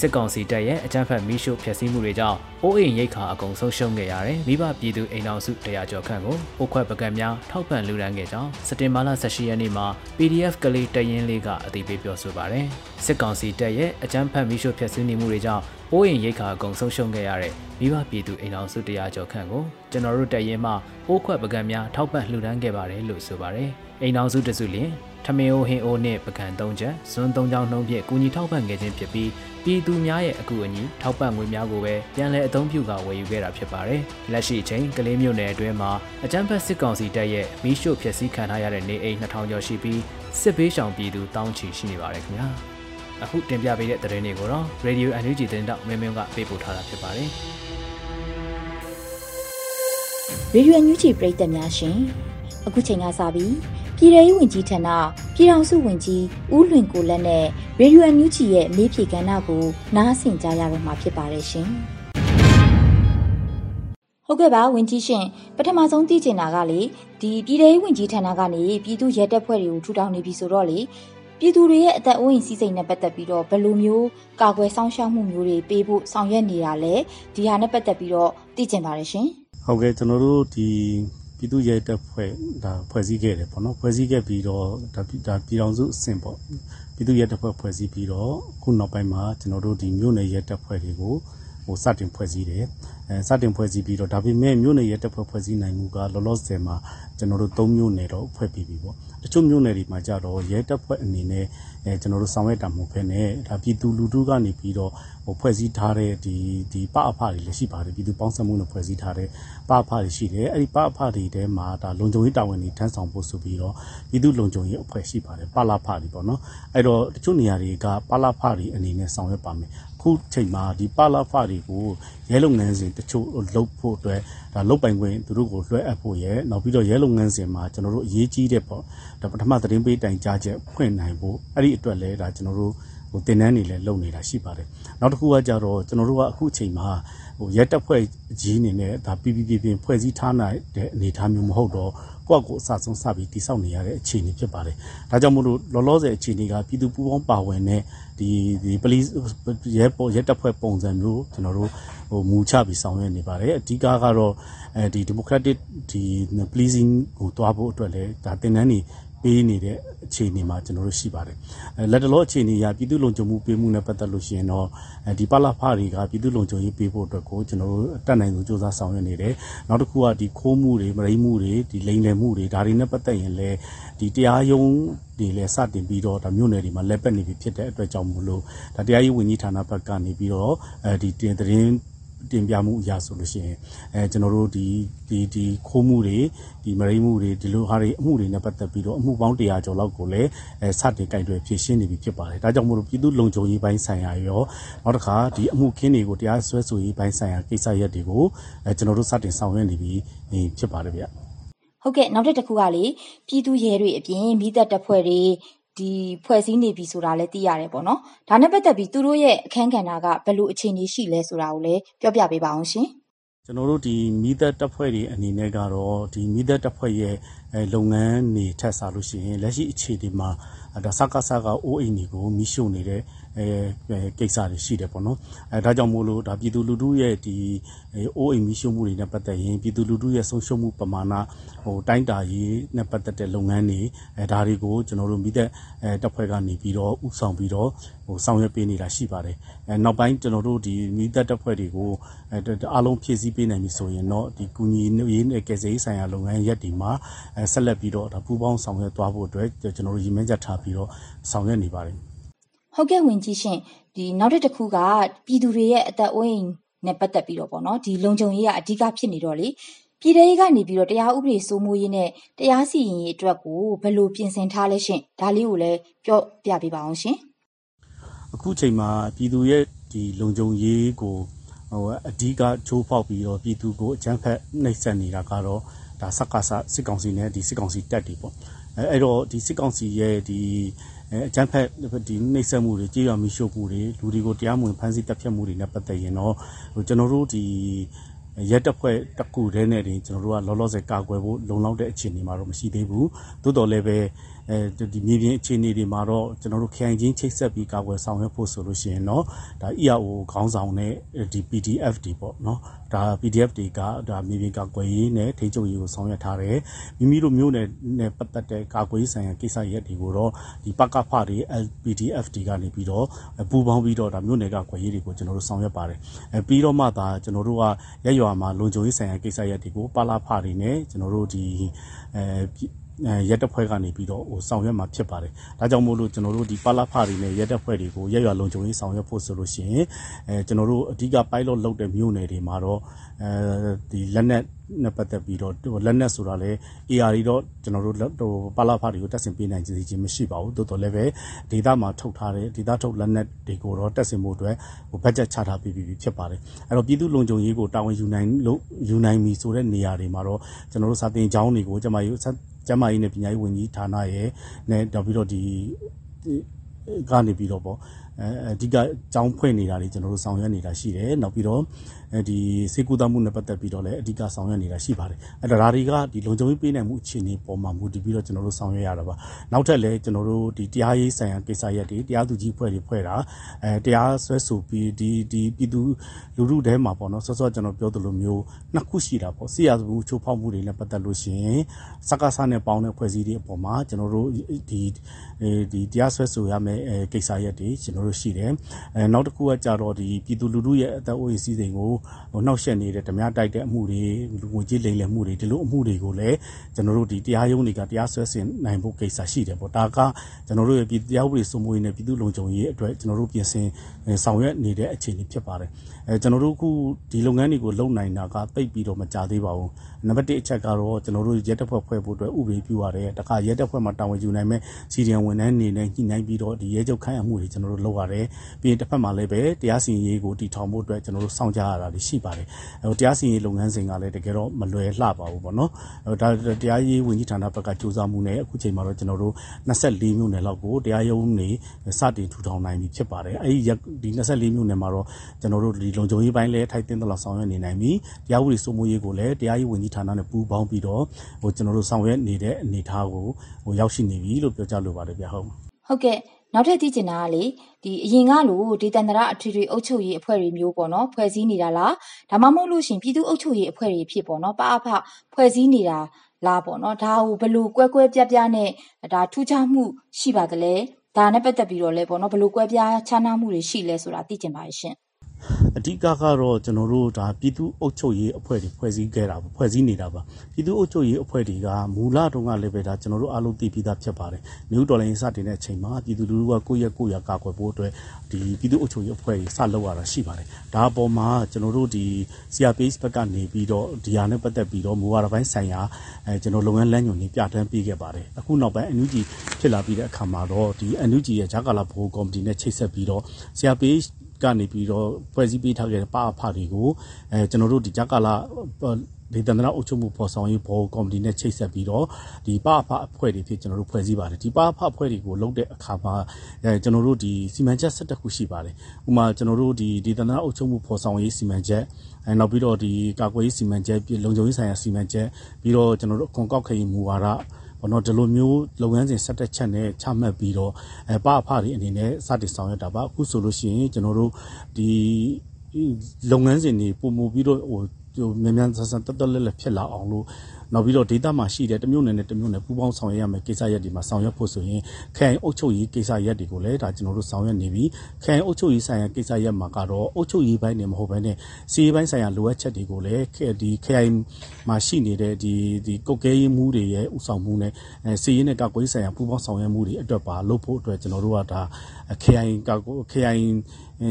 S3: စစ်ကောင်စီတပ်ရဲ့အကြမ်းဖက်မီးရှို့ဖျက်ဆီးမှုတွေကြောင့်အိုးအိမ်ရိတ်ခါအကုန်ဆုံးရှုံးခဲ့ရတယ်မိဘပြည်သူအိမ်အောင်စုတရားကျော်ခန့်ကိုအိုးခွက်ပကံများထောက်ပံ့လှူဒါန်းခဲ့ကြောင်းစတင်မာလာ18ရက်နေ့မှာ PDF ကလေးတပ်ရင်းလေးကအသိပေးပြောဆိုပါတယ်စစ်ကောင်စီတပ်ရဲ့အကြမ်းဖက်မီးရှို့ဖျက်ဆီးနေမှုတွေကြောင့် အိုးအိမ်ရိတ်ခါအကုန်ဆုံးရှုံးခဲ့ရတဲ့မိဘပြည်သူအိမ်အောင်စုတရားကျော်ခန့်ကိုကျွန်တော်တို့တပ်ရင်းမှအိုးခွက်ပကံများထောက်ပံ့လှူဒါန်းခဲ့ပါတယ်လို့ဆိုပါတယ်အိမ်အောင်စုတစုလျင်ထမင်းအိုးဟင်းအိုးနဲ့ပကံ၃ချက်ဇွန်း၃ချောင်းနှုံးဖြင့်ကူညီထောက်ပံ့ခဲ့ခြင်းဖြစ်ပြီးပြည်သူများရဲ့အကူအညီထောက်ပံ့ငွေများကိုပဲပြန်လည်အသုံးပြုကာဝယ်ယူခဲ့တာဖြစ်ပါတယ်လက်ရှိအချိန်ကလေးမျိုးနယ်အတွင်းမှာအကြမ်းဖက်စစ်ကောင်စီတပ်ရဲ့မီးရှို့ဖျက်ဆီးခံထားရတဲ့နေအိမ်2000ကျော်ရှိပြီးစစ်ဘေးရှောင်ပြည်သူတောင်းချီရှိနေပါတယ်ခင်ဗျာ အခုတင်ပြပေးတဲ့သတင်းတွေကိုတော့ Radio NUG သတင်းတောက်မင်းမင်းကပေးပို့ထားတာဖြစ်ပါတယ်
S1: ရေဒီယိုညူချီပရိသတ်များရှင်အခုချိန်ကစပြီးပြည်ထောင်ဝင်ကြီးဌာနပြည်ထောင်စုဝင်ကြီးဦးလွင်ကိုလက်နဲ့ရေဒီယိုညူချီရဲ့မေးဖြေကဏ္ဍကိုနားဆင်ကြရတော့မှာဖြစ်ပါတယ်ရှင်ဟုတ်ကဲ့ပါဝင်ကြီးရှင်ပထမဆုံးသိချင်တာကလေဒီပြည်ထောင်ဝင်ကြီးဌာနကနေပြည်သူရဲတပ်ဖွဲ့တွေကိုထူထောင်နေပြီဆိုတော့လေ ပြည်သူတွေရဲ့အသက်အိုးအိမ်စီးစိမ်နဲ့ပတ်သက်ပြီးတော့ဘယ်လိုမျိုးကာကွယ်စောင့်ရှောက်မှုမျိုးတွေပေးဖို့ဆောင်ရွက်နေတာလဲဒီဟာနဲ့ပတ်သက်ပြီးတော့သိချင်ပါတယ်ရှင်
S4: ဟုတ်ကဲ့ကျွန်တော်တို့ဒီပြည်သူ့ရဲတပ်ဖွဲ့ဒါဖွဲ့စည်းခဲ့တယ်ပေါ့နော်ဖွဲ့စည်းခဲ့ပြီးတော့ဒါဒါပြည်တော်စုအဆင့်ပေါ့ပြည်သူ့ရဲတပ်ဖွဲ့ဖွဲ့စည်းပြီးတော့ခုနောက်ပိုင်းမှာကျွန်တော်တို့ဒီမြို့နယ်ရဲတပ်ဖွဲ့တွေကိုဟိုစတင်ဖွဲ့စည်းတယ်အဲစတင်ဖွဲ့စည်းပြီးတော့ဒါပေမဲ့မြို့နယ်ရဲတပ်ဖွဲ့ဖွဲ့စည်းနိုင်မှုကလောလောဆယ်မှာကျွန်တော်တို့၃မြို့နယ်တော့ဖွဲ့ပြီးပြီပေါ့တ ချို့မြို့နယ်တွေမှာကြတော့ရဲတပ်ဖွဲ့အနေနဲ့အဲကျွန်တော်တို့ဆောင်ရွက်တာမဟုတ်ဘဲနဲ့ဒါပြည်သူလူထုကနေပြီးတော့ဟိုဖွဲ့စည်းထားတဲ့ဒီဒီပအဖတွေလည်းရှိပါတယ်ပြည်သူပေါင်းစပ်မှုနဲ့ဖွဲ့စည်းထားတဲ့ပအဖတွေရှိတယ်အဲ့ဒီပအဖတွေထဲမှာဒါလုံခြုံရေးတာဝန်တွေထမ်းဆောင်ဖို့ဆိုပြီးတော့ပြည်သူလုံခြုံရေးအဖွဲ့ရှိပါတယ်ပလာဖတွေပေါ့နော်အဲ့တော့တချို့နေရာတွေကပလာဖတွေအနေနဲ့ဆောင်ရွက်ပါမယ် ခုချိန်မှာဒီပလာဖတွေကိုရဲလုပ်ငန်းစဉ်တချို့လုပ်ဖို့အတွက်ဒါလုတ်ပိုင်ခွင့်သူတို့ကိုလွှဲအပ်ဖို့ရယ်နောက်ပြီးတော့ရဲလုပ်ငန်းစဉ်မှာကျွန်တော်တို့အရေးကြီးတဲ့ပေါ့ဒါပထမသတင်းပေးတိုင်ကြားချက်ဖွင့်နိုင်ဖို့အဲ့ဒီအတွက်လည်းဒါကျွန်တော်တို့ဟိုတင်နန်းနေလဲလုပ်နေတာရှိပါတယ်နောက်တစ်ခုကကြတော့ကျွန်တော်တို့ကအခုအချိန်မှာဟိုရဲတပ်ဖွဲ့ကြီးအနေနဲ့ဒါ PPP ပြင်ဖွဲ့စည်းထားနိုင်တဲ့အနေအထားမျိုးမဟုတ်တော့ ကိုယ့်ကိုယ်အစဆုံးစပြီးတိဆောက်နေရတဲ့အခြေအနေဖြစ်ပါတယ်။ဒါကြောင့်မို့လို့လောလောဆယ်အခြေအနေကပြည်သူပူးပေါင်းပါဝင်တဲ့ဒီဒီ police ရဲပေါ်ရဲတပ်ဖွဲ့ပုံစံမျိုးကျွန်တော်တို့ဟိုမူချပြီးဆောင်ရွက်နေပါတယ်အဓိကကတော့အဲဒီ democratic ဒီ policing ကိုတွားဖို့အတွက်လည်းဒါတင်နန်းနေ ပေးနေတဲ့အခြေအနေမှာကျွန်တော်တို့ရှိပါတယ်။လက်တလောအခြေအနေအရပြည်သူ့လုံခြုံမှုပေးမှုနဲ့ပတ်သက်လို့ရှိရင်တော့ဒီပလာဖာတွေကပြည်သူ့လုံခြုံရေးပေးဖို့အတွက်ကိုကျွန်တော်တို့တက်နိုင်ဆုံးစ조사ဆောင်ရွက်နေတယ်။နောက်တစ်ခုကဒီခိုးမှုတွေမရိမှုတွေဒီလိမ်လည်မှုတွေဒါတွေနဲ့ပတ်သက်ရင်လည်းဒီတရားရုံးတွေလည်းစတင်ပြီးတော့ဒါမြို့နယ်တွေမှာလက်ပတ်နေပြီဖြစ်တဲ့အတွက်ကြောင့်မို့လို့ဒါတရားရေးဝန်ကြီးဌာနဘက်ကနေပြီးတော့အဲဒီတင်သတင်း တင်ပြမှုအရာဆိုလို့ရှိရင်အဲကျွန်တော်တို့ဒီဒီဒီခိုးမှုတွေဒီမရိမှုတွေဒီလိုဟာတွေအမှုတွေနဲ့ပတ်သက်ပြီးတော့အမှုပေါင်း100ကျော်လောက်ကိုလည်းအဲစတင်ကြိုက်တွေဖြည့်ရှင်းနေပြီဖြစ်ပါတယ်ဒါကြောင့်မို့လို့ပြည်သူလုံခြုံရေးပိုင်းဆိုင်ရာရောနောက်တစ်ခါဒီအမှုခင်းတွေကိုတရားစွဲဆိုရေးပိုင်းဆိုင်ရာကိစ္စရပ်တွေကိုအဲကျွန်တော်တို့စတင်ဆောင်ရွက်နေပြီဖြစ်ပါတယ်ဗျ
S1: ဟုတ်ကဲ့နောက်တစ်ခုကလေပြည်သူရဲတွေအပြင်မိသက်တပ်ဖွဲ့တွေ ဒီဖွဲ့စည်းနေပြီဆိုတာလည်းသိရတယ်ပေါ့နော်။ဒါနဲ့ပတ်သက်ပြီးသူတို့ရဲ့အခန်းကဏ္ဍကဘယ်လိုအခြေအနေရှိလဲဆိုတာကိုလည်းပြောပြပေးပါအောင်ရှင်။
S4: ကျွန်တော်တို့ဒီမိသက်တပ်ဖွဲ့တွေအနေနဲ့ကတော့ဒီမိသက်တပ်ဖွဲ့ရဲ့လုပ်ငန်းတွေထက်စားလို့ရှိရင်လက်ရှိအခြေအနေမှာဒါစကားစကားအိုးအိမ်တွေကိုမိရှုနေတဲ့ အဲကိစ္စတွေရှိတယ်ပေါ့နော်အဲဒါကြောင့်မို့လို့ဒါပြည်သူလူထုရဲ့ဒီအိုးအိမ်မိရှုမှုတွေနဲ့ပတ်သက်ရင်ပြည်သူလူထုရဲ့ဆုံးရှုံးမှုပမာဏဟိုတိုင်းတာရေးနဲ့ပတ်သက်တဲ့လုပ်ငန်းတွေအဲဒါတွေကိုကျွန်တော်တို့မိသက်အဲတပ်ဖွဲ့ကနေပြီးတော့ဥဆောင်ပြီးတော့ဟိုဆောင်ရွက်ပေးနေတာရှိပါတယ်အဲနောက်ပိုင်းကျွန်တော်တို့ဒီမိသက်တပ်ဖွဲ့တွေကိုအဲအားလုံးဖြည့်ဆည်းပေးနိုင်ပြီဆိုရင်တော့ဒီကူညီရေးနဲ့ကယ်ဆယ်ရေးဆိုင်ရာလုပ်ငန်းရက်တွေမှာအဲဆက်လက်ပြီးတော့ဒါပူးပေါင်းဆောင်ရွက်သွားဖို့အတွက်ကျွန်တော်တို့ရည်မှန်းချက်ထားပြီးတော့ဆောင်ရွက်နေပါတယ်
S1: ဟုတ်ကဲ့ဝင်ကြီးရှင်ဒီနောက်တစ်ခုကပြည်သူတွေရဲ့အသက်အိုးအိမ်နဲ့ပတ်သက်ပြီးတော့ပေါ့နော်ဒီလုံခြုံရေးကအဓိကဖြစ်နေတော့လေပြည်ထောင်ရေးကနေပြီးတော့တရားဥပဒေစိုးမိုးရေးနဲ့တရားစီရင်ရေးအတွက်ကိုဘယ်လိုပြင်ဆင်ထားလဲရှင်ဒါလေးကိုလည်းပြောပြပေးပါအောင်ရှင်
S4: အခုချိန်မှာပြည်သူရဲ့ဒီလုံခြုံရေးကိုဟိုအဓိကချိုးဖောက်ပြီးတော့ပြည်သူကိုအကြမ်းဖက်နှိပ်စက်နေတာကတော့ဒါစက္ကစစစ်ကောင်စီနဲ့ဒီစစ်ကောင်စီတပ်တွေပေါ့ အဲအဲ့တော့ဒီစစ်ကောင်စီရဲ့ဒီအဲအဲအကြမ်းဖက်ဒီနှိပ်စက်မှုတွေကြေးရွာမိရှုပ်မှုတွေလူတွေကိုတရားမဝင်ဖမ်းဆီးတပ်ဖြတ်မှုတွေနဲ့ပတ်သက်ရင်တော့ဟိုကျွန်တော်တို့ဒီရက်တက်ဖွဲ့တစ်ခုတည်းနဲ့တင်ကျွန်တော်တို့ကလောလောဆယ်ကာကွယ်ဖို့လုံလောက်တဲ့အခြေအနေမှာတော့မရှိသေးဘူးသို့တော်လည်းပဲ အဲဒီမြေပြင်အခြေအနေတွေမှာတော့ကျွန်တော်တို့ခိုင်ချင်းချိတ်ဆက်ပြီးကာကွယ်ဆောင်ရွက်ဖို့ဆိုလို့ရှိရင်တော့ဒါ EAO ခေါင်းဆောင်နဲ့ဒီ PDF တွေပေါ့နော်ဒါ PDF တွေကဒါမြေပြင်ကာကွယ်ရေးနဲ့ထိချုပ်ရေးကိုဆောင်ရွက်ထားတယ်မိမိတို့မျိုးနယ်နဲ့ပတ်သက်တဲ့ကာကွယ်ရေးဆိုင်ရာကိစ္စရပ်တွေကိုတော့ဒီပကဖတွေ LPDF တွေကနေပြီးတော့ပူးပေါင်းပြီးတော့ဒါမျိုးနယ်ကာကွယ်ရေးတွေကိုကျွန်တော်တို့ဆောင်ရွက်ပါတယ်အဲပြီးတော့မှသာကျွန်တော်တို့ကရက်ရွာမှာလုံခြုံရေးဆိုင်ရာကိစ္စရပ်တွေကိုပလာဖတွေနဲ့ကျွန်တော်တို့ဒီအဲ ရက်တက်ဖွဲ့ကနေပြီးတော့ဟိုဆောင်ရွက်မှာဖြစ်ပါတယ်။ဒါကြောင့်မို့လို့ကျွန်တော်တို့ဒီပါလာဖာတွေနဲ့ရက်တက်ဖွဲ့တွေကိုရက်ရွာလုံခြုံရေးဆောင်ရွက်ဖို့ဆိုလို့ရှိရင်အဲကျွန်တော်တို့အဓိက pilot လုပ်တဲ့မြို့နယ်တွေမှာတော့အဲဒီလက်နက်နဲ့ပတ်သက်ပြီးတော့လက်နက်ဆိုတာလေ AR တွေတော့ကျွန်တော်တို့ဟိုပါလာဖာတွေကိုတက်ဆင်ပေးနိုင်ခြင်းမရှိပါဘူး။တိုးတော်လည်းပဲဒေတာမှာထုတ်ထားတဲ့ဒေတာထုတ်လက်နက်တွေကိုတော့တက်ဆင်ဖို့အတွက်ဟိုဘတ်ဂျက်ချထားပြီးပြီဖြစ်ပါတယ်။အဲ့တော့ပြည်သူလုံခြုံရေးကိုတာဝန်ယူနိုင်လို့ယူနိုင်ပြီဆိုတဲ့နေရာတွေမှာတော့ကျွန်တော်တို့စာတင်ကျောင်းတွေကိုကျွန်မယူ ကျန်းမာရေးနဲ့ပညာရေးဝန်ကြီးဌာနရဲ့နဲ့နောက်ပြီးတော့ဒီကနေပြီးတော့ပေါ့ အဲအဓိကကြောင်းဖွင့်နေတာတွေကျွန်တော်တို့ဆောင်ရွက်နေတာရှိတယ်နောက်ပြီးတော့ဒီစေကူတမှုနဲ့ပတ်သက်ပြီးတော့လည်းအဓိကဆောင်ရွက်နေတာရှိပါတယ်အဲ့ဒါဒါတွေကဒီလုံခြုံရေးပေးနိုင်မှုအခြေအနေပေါ်မှာမူတည်ပြီးတော့ကျွန်တော်တို့ဆောင်ရွက်ရတာပါနောက်ထပ်လည်းကျွန်တော်တို့ဒီတရားရေးဆိုင်ရာကိစ္စရပ်တွေတရားသူကြီးဖွဲ့တွေဖွဲ့တာအဲတရားဆွဲဆိုပြီးဒီဒီပြည်သူလူထုထဲမှာပေါ့နော်ဆော့ဆော့ကျွန်တော်ပြောသလိုမျိုးနှစ်ခုရှိတာပေါ့စီရမှုချိုးဖောက်မှုတွေနဲ့ပတ်သက်လို့ရှိရင်စကားဆနဲ့ပေါင်းတဲ့ဖွဲ့စည်းတွေအပေါ်မှာကျွန်တော်တို့ဒီဒီတရားဆွဲဆိုရမယ့်ကိစ္စရပ်တွေကျွန်တော်တို့ရှိတယ်အဲနောက်တစ်ခုကကြတော့ဒီပြည်သူလူထုရဲ့အသက်အိုးရေးစည်းစိမ်ကိုဟိုနှောက်ယှက်နေတဲ့ဓမြတိုက်တဲ့အမှုတွေငွေကြေးလိမ်လည်မှုတွေဒီလိုအမှုတွေကိုလည်းကျွန်တော်တို့ဒီတရားရုံးတွေကတရားစွဲဆင်နိုင်ဖို့ကိစ္စရှိတယ်ပေါ့ဒါကကျွန်တော်တို့ရဲ့ပြည်တရားဥပဒေစိုးမိုးရေးနဲ့ပြည်သူ့လုံခြုံရေးအတွက်ကျွန်တော်တို့ပြင်ဆင်ဆောင်ရွက်နေတဲ့အခြေအနေဖြစ်ပါတယ်အဲကျွန်တော်တို့အခုဒီလုပ်ငန်းတွေကိုလုပ်နိုင်တာကတိတ်ပြီးတော့မကြသေးပါဘူးနံပါတ်1အချက်ကတော့ကျွန်တော်တို့ရဲတပ်ဖွဲ့ဖွဲ့ဖို့အတွက်ဥပဒေပြုရတယ်တခါရဲတပ်ဖွဲ့မှာတာဝန်ယူနိုင်မဲ့စီဒီအန်ဝန်ထမ်းနေနဲ့ညှိနှိုင်းပြီးတော့ဒီရဲချုပ်ခိုင်းအမှုတွေကျွန်တော်တို့လုပ်ရတယ်ပြီးရင်တစ်ဖက်မှာလည်းပဲတရားစီရင်ရေးကိုတည်ထောင်ဖို့အတွက်ကျွန်တော်တို့စောင့်ကြရတာရှိပါတယ်ဟိုတရားစီရင်လုပ်ငန်းစဉ်ကလည်းတကယ်တော့မလွယ်လှပါဘူးပေါ့နော်ဟိုဒါတရားရေးဝန်ကြီးဌာနဘက်ကစူးစမ်းမှုနဲ့အခုချိန်မှာတော့ကျွန်တော်တို့24မြို့နယ်လောက်ကိုတရားရုံးနေစတင်ထူထောင်နိုင်ပြီဖြစ်ပါတယ်အဲဒီဒီ24မြို့နယ်မှာတော့ကျွန်တော်တို့ဒီလုံခြုံရေးပိုင်းလည်းထိုက်တင်သလောက်ဆောင်ရွက်နေနိုင်ပြီတရားဥပဒေစိုးမိုးရေးကိုလည်းတရားရေးဝန်ကြီးဌာနနဲ့ပူးပေါင်းပြီးတော့ဟိုကျွန်တော်တို့ဆောင်ရွက်နေတဲ့အနေအထားကိုဟိုရောက်ရှိနေပြီလို့ပြောကြားလိုပါတယ်ဗျဟုတ်
S1: ဟုတ်ကဲ့နောက်ထပ်သိချင်တာကလေဒီအရင်ကလိုဒေသန္တရအထွေထွေအုပ်ချုပ်ရေးအဖွဲ့တွေမျိုးပေါ့နော်ဖွဲ့စည်းနေတာလားဒါမှမဟုတ်လို့ရှင်ပြည်သူ့အုပ်ချုပ်ရေးအဖွဲ့တွေဖြစ်ပေါ့နော်ပအဖဖွဲ့စည်းနေတာလားပေါ့နော်ဒါဟိုဘလို့ကွဲကွဲပြားပြားနဲ့ဒါထူးခြားမှုရှိပါသလဲဒါနဲ့ပတ်သက်ပြီးတော့လဲပေါ့နော်ဘလို့ကွဲပြားခြားနားမှုတွေရှိလဲဆိုတာသိချင်ပါရှင်
S4: အဓိကကတော့ကျွန်တော်တို့ဒါပြည်သူ့အုပ်ချုပ်ရေးအဖွဲ့တွေဖွဲ့စည်းခဲ့တာပါဖွဲ့စည်းနေတာပါပြည်သူ့အုပ်ချုပ်ရေးအဖွဲ့တွေကမူလတုန်းကလည်းပဲဒါကျွန်တော်တို့အားလုံးသိပြီးသားဖြစ်ပါတယ်မြို့တော်လိုင်းစတင်တဲ့အချိန်မှာပြည်သူလူထုကကိုယ့်ရဲ့ကိုယ့်ရာကာကွယ်ဖို့အတွက်ဒီပြည်သူ့အုပ်ချုပ်ရေးအဖွဲ့တွေစလုပ်ရတာရှိပါတယ်ဒါအပေါ်မှာကျွန်တော်တို့ဒီ CRPH ဘက်ကနေပြီးတော့ဒီဟာနဲ့ပတ်သက်ပြီးတော့မူဝါဒပိုင်းဆိုင်ရာအဲကျွန်တော်လုပ်ငန်းလမ်းညွှန်တွေပြဋ္ဌာန်းပေးခဲ့ပါတယ်အခုနောက်ပိုင်း NUG ဖြစ်လာပြီးတဲ့အခါမှာတော့ဒီ NUG ရဲ့ဂျာကာလာဘိုးကော်မတီနဲ့ချိတ်ဆက်ပြီးတော့ CRPH ကနေပြီးတော့ဖွဲ့စည်းပေးထားခဲ့တဲ့ပါအဖတွေကိုအဲကျွန်တော်တို့ဒီကြကာလာဒေသန္တရအုပ်ချုပ်မှုပေါ်ဆောင်ရေးဘောကော်မတီနဲ့ချိတ်ဆက်ပြီးတော့ဒီပအဖအဖွဲ့တွေဖြစ်ကျွန်တော်တို့ဖွဲ့စည်းပါတယ်ဒီပအဖအဖွဲ့တွေကိုလုပ်တဲ့အခါမှာအဲကျွန်တော်တို့ဒီစီမံချက်၁၁ခုရှိပါတယ်ဥပမာကျွန်တော်တို့ဒီဒေသန္တရအုပ်ချုပ်မှုပေါ်ဆောင်ရေးစီမံချက်အဲနောက်ပြီးတော့ဒီကာကွယ်ရေးစီမံချက်ပြည်လုံခြုံရေးဆိုင်ရာစီမံချက်ပြီးတော့ကျွန်တော်တို့အခွန်ကောက်ခရင်မူဝါဒ ဘောနော်ဒီလိုမျိုးလုပ်ငန်းစဉ်ဆက်တက်ချက်နဲ့ချမှတ်ပြီးတော့အဲပအဖတွေအနေနဲ့စတင်ဆောင်ရွက်တာပါအခုဆိုလို့ရှိရင်ကျွန်တော်တို့ဒီလုပ်ငန်းစဉ်တွေပုံမူပြီးတော့ဟို မြန်မြန်ဆန်ဆန်တက်တက်လက်လက်ဖြစ်လာအောင်လို့နောက်ပြီးတော့ဒေတာမှာရှိတဲ့တမျိုးနယ်နဲ့တမျိုးနယ်ပူးပေါင်းဆောင်ရွက်ရမယ်ကိစ္စရပ်တွေမှာဆောင်ရွက်ဖို့ဆိုရင်ခရိုင်အုပ်ချုပ်ရေးကိစ္စရပ်တွေကိုလည်းဒါကျွန်တော်တို့ဆောင်ရွက်နေပြီခရိုင်အုပ်ချုပ်ရေးဆိုင်ရာကိစ္စရပ်မှာကတော့အုပ်ချုပ်ရေးပိုင်းနဲ့မဟုတ်ဘဲနဲ့စီရေးပိုင်းဆိုင်ရာလိုအပ်ချက်တွေကိုလည်းဒီခရိုင်မှာရှိနေတဲ့ဒီဒီကုတ်ကဲရေးမှုတွေရဲ့ဥဆောင်မှုနဲ့အဲစီရေးနဲ့ကာကွယ်ဆိုင်ရာပူးပေါင်းဆောင်ရွက်မှုတွေအတွက်ပါလုပ်ဖို့အတွက်ကျွန်တော်တို့ကဒါခရိုင်ကာကွယ်ခရိုင်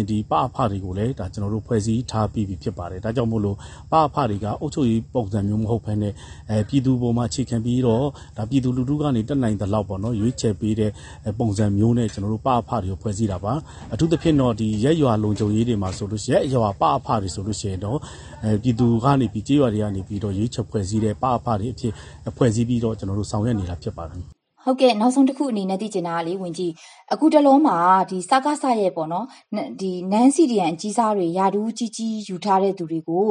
S4: ဒီပအဖတွေကိုလည်းဒါကျွန်တော်တို့ဖွဲ့စည်းထားပြီးပြီဖြစ်ပါတယ်ဒါကြောင့်မို့လို့ပအဖတွေကအုပ်ချုပ်ရေးပုံစံမျိုးမဟုတ်ဘဲနဲ့အဲပြည်သူပေါ်မှာအခြေခံပြီးတော့ဒါပြည်သူလူထုကနေတက်နိုင်တဲ့လောက်ပေါ့နော်ရွေးချယ်ပေးတဲ့ပုံစံမျိုးနဲ့ကျွန်တော်တို့ပအဖတွေကိုဖွဲ့စည်းတာပါအထူးသဖြင့်တော့ဒီရက်ရွာလုံခြုံရေးတွေမှာဆိုလို့ရှိရင်ရက်ရွာပအဖတွေဆိုလို့ရှိရင်တော့အဲပြည်သူကနေပြီးကြေးရွာတွေကနေပြီးတော့ရွေးချယ်ဖွဲ့စည်းတဲ့ပအဖတွေအဖြစ်ဖွဲ့စည်းပြီးတော့ကျွန်တော်တို့ဆောင်ရွက်နေတာဖြစ်ပါတယ်
S1: ဟဟုတ်ကဲ့နောက်ဆုံးတစ်ခုအနေနဲ့သိချင်တာကလေဝင်ကြီးအခုတလုံးမှာဒီစကားဆရဲ့ပေါ့နော်ဒီနန်းစီဒီယန်အကြီးစားတွေယာဒူးကြီးကြီးယူထားတဲ့သူတွေကို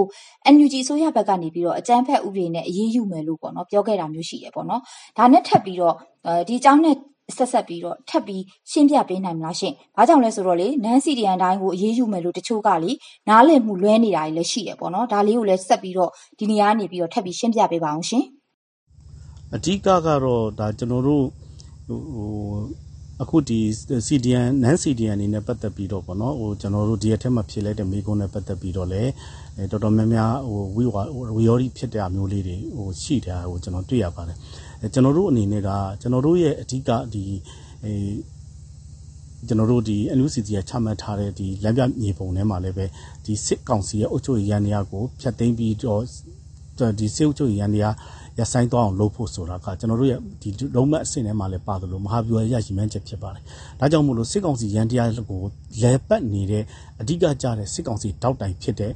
S1: NUG အစိုးရဘက်ကနေပြီးတော့အကြမ်းဖက်ဥပဒေနဲ့အရေးယူမယ်လို့ပေါ့နော်ပြောခဲ့တာမျိုးရှိတယ်ပေါ့နော်ဒါနဲ့ထပ်ပြီးတော့ဒီအကြောင်းနဲ့ဆက်ဆက်ပြီးတော့ထပ်ပြီးရှင်းပြပေးနိုင်မလားရှင်။ဘာကြောင့်လဲဆိုတော့လေနန်းစီဒီယန်တိုင်းကိုအရေးယူမယ်လို့တချို့ကလေနားလည်မှုလွဲနေတာတွေလည်းရှိတယ်ပေါ့နော်။ဒါလေးကိုလည်းဆက်ပြီးတော့ဒီနေရာကနေပြီးတော့ထပ်ပြီးရှင်းပြပေးပါအောင်ရှင်။
S4: အဓိကကတော့ဒါကျွန်တော်တို့ဟိုအခုဒီ CDN non CDN အနေနဲ့ပတ်သက်ပြီးတော့ပေါ့နော်ဟိုကျွန်တော်တို့ဒီအထက်မှာဖြစ်လိုက်တဲ့မိကုန်းနဲ့ပတ်သက်ပြီးတော့လည်းတော်တော်များများဟိုဝီဝဝီယောရီဖြစ်တဲ့အမျိုးလေးတွေဟိုရှိတယ်ဟိုကျွန်တော်တွေ့ရပါတယ်ကျွန်တော်တို့အနေနဲ့ကကျွန်တော်တို့ရဲ့အဓိကဒီအဲကျွန်တော်တို့ဒီ NUCC ကချမှတ်ထားတဲ့ဒီလမ်းပြမြေပုံထဲမှာလည်းပဲဒီစစ်ကောင်စီရဲ့အုပ်ချုပ်ရေးရန်တရားကိုဖျက်သိမ်းပြီးတော့ဒီစစ်အုပ်ချုပ်ရေးရန်တရား ရဆိုင်သွားအောင်လုပ်ဖို့ဆိုတာကကျွန်တော်တို့ရဲ့ဒီလုံးမအဆင့်ထဲမှာလည်းပါတယ်လို့မဟာဗျူဟာရရည်မှန်းချက်ဖြစ်ပါတယ်။ဒါကြောင့်မို့လို့စစ်ကောင်စီရန်တရားကိုလဲပတ်နေတဲ့အဓိကကြတဲ့စစ်ကောင်စီတောက်တိုင်ဖြစ်တဲ့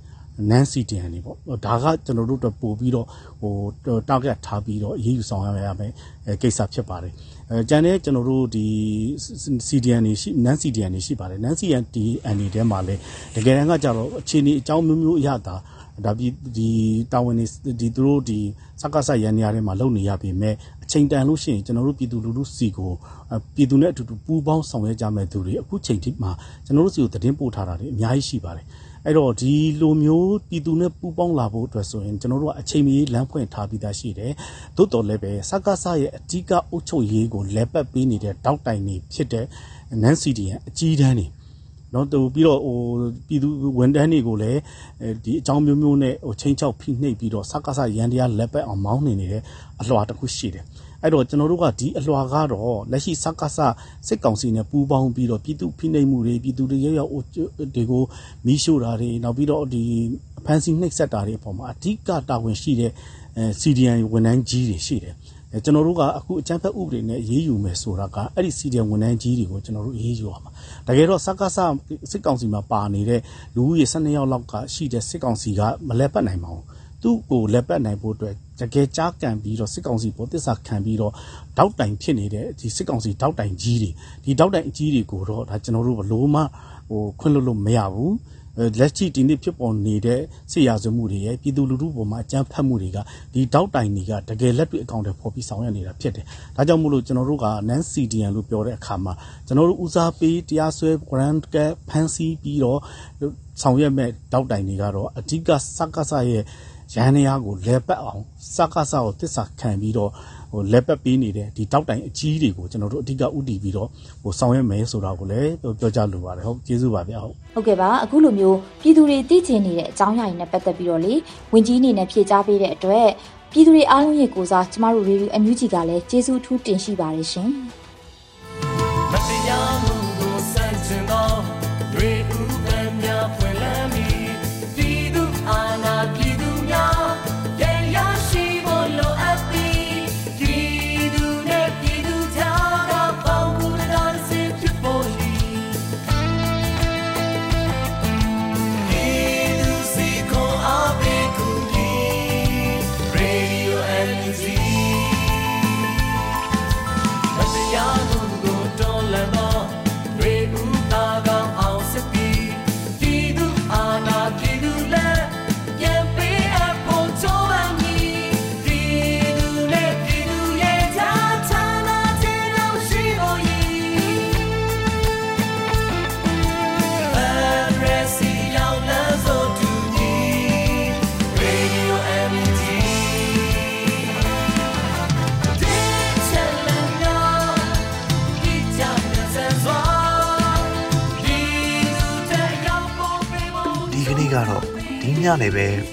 S4: နန်းစီတန်နေပေါ့ဒါကကျွန်တော်တို့တော့ပို့ပြီးတော့ဟို target ထားပြီးတော့အရေးယူဆောင်ရရမယ်ကိစ္စဖြစ်ပါတယ်အဲကျန်တဲ့ကျွန်တော်တို့ဒီ CDN တွေရှိနန်း CDN တွေရှိပါတယ်နန်း CDN ဒီအနေထဲမှာလဲတကယ်တမ်းကကြတော့အခြေအနေအကြောင်းမျိုးမျိုးအရသာ ဒါပြီးဒီတာဝန်တွေဒီသူတို့ဒီစကားဆက်ရန်နေရာတွေမှာလုပ်နေရပြီမဲ့အချိန်တန်လို့ရှိရင်ကျွန်တော်တို့ပြည်သူလူထုစီကိုပြည်သူနဲ့အတူတူပူးပေါင်းဆောင်ရွက်ကြမဲ့သူတွေအခုချိန်ထိမှာကျွန်တော်တို့စီကိုသတင်းပို့ထားတာတွေအများကြီးရှိပါတယ်အဲ့တော့ဒီလိုမျိုးပြည်သူနဲ့ပူးပေါင်းလာဖို့အတွက်ဆိုရင်ကျွန်တော်တို့ကအချိန်မီလမ်းဖွင့်ထားပြီးသားရှိတယ်။သို့တော်လည်းပဲစကားဆရဲ့အဓိကအုပ်ချုပ်ရေးကိုလက်ပတ်ပေးနေတဲ့တောက်တိုင်နေဖြစ်တဲ့နန်းစီဒီယန်အကြီးတန်းနေ နော်တူပြီးတော့ဟိုပြည်သူဝန်တန်းတွေကိုလည်းဒီအကြောင်းမျိုးမျိုးနဲ့ဟိုချင်းချောက်ဖိနှိပ်ပြီးတော့စကားဆရန်တရားလက်ပတ်အောင်မောင်းနေနေတဲ့အလွှာတစ်ခုရှိတယ်။အဲ့တော့ကျွန်တော်တို့ကဒီအလွှာကတော့လက်ရှိစကားစစစ်ကောင်စီနဲ့ပူးပေါင်းပြီးတော့ပြည်သူဖိနှိပ်မှုတွေပြည်သူတွေရောက်ရောက်တွေကိုမီးရှို့တာတွေနောက်ပြီးတော့ဒီဖန်စီနှိပ်စက်တာတွေအပေါ်မှာအဓိကတာဝန်ရှိတဲ့အဲ CDN ဝန်ထမ်းကြီးတွေရှိတယ်အဲ ကျွန်တော်တို့ကအခုအကြမ်းဖက်ဥပဒေနဲ့ရေးယူမယ်ဆိုတာကအဲ့ဒီ CDN ဝန်ထမ်းကြီးတွေကိုကျွန်တော်တို့ရေးယူရမှာတကယ်တော့စကားစစစ်ကောင်စီမှာပါနေတဲ့လူဦးရေ12ယောက်လောက်ကရှိတဲ့စစ်ကောင်စီကမလဲပတ်နိုင်ပါဘူးသူ့ကိုလက်ပတ်နိုင်ဖို့အတွက်တကယ်ကြားကန်ပြီးတော့စစ်ကောင်စီပေါ်တစ္ဆာခံပြီးတော့တောက်တိုင်ဖြစ်နေတဲ့ဒီစစ်ကောင်စီတောက်တိုင်ကြီးတွေဒီတောက်တိုင်အကြီးတွေကိုတော့ဒါကျွန်တော်တို့ဘလို့မှဟိုခွင့်လွတ်လို့မရဘူး လက်ရှိဒီနေ့ဖြစ်ပေါ်နေတဲ့စစ်ရာဇဝမှုတွေရဲ့ပြည်သူလူထုပေါ်မှာအကြမ်းဖက်မှုတွေကဒီတောက်တိုင်တွေကတကယ်လက်တွေ့အကောင့်တွေပေါ်ပြီးဆောင်ရွက်နေတာဖြစ်တယ်။ဒါကြောင့်မို့လို့ကျွန်တော်တို့က non CDN လို့ပြောတဲ့အခါမှာကျွန်တော်တို့ဦးစားပေးတရားစွဲ grant ကဖန်စီပြီးတော့ဆောင်ရွက်မဲ့တောက်တိုင်တွေကတော့အဓိကစက္ကစရဲ့ရန်နေရကိုလဲပတ်အောင်စကားစကိုတစ္ဆာခံပြီးတော့ ဟိုလက်ပတ်ပေးနေတဲ့ဒီတောက်တိုင်အကြီးတွေကိုကျွန်တော်တို့အဓိကဥတည်ပြီးတော့ဟိုဆောင်ရွက်မယ်ဆိုတာကိုလည်းပြောကြလိုပါတယ်ဟုတ်ကျေးဇူးပါဗျဟုတ်
S1: ဟုတ်ကဲ့ပါအခုလိုမျိုးပြည်သူတွေသိချင်နေတဲ့အကြောင်းအရာတွေနဲ့ပတ်သက်ပြီးတော့လေဝင်ကြီးအနေနဲ့ဖြေကြားပေးတဲ့အတွက်ပြည်သူတွေအားလုံးရဲ့ကိုစားကျမတို့ review အန်ယူဂျီကလည်းကျေးဇူးအထူးတင်ရှိပါတယ်ရှင်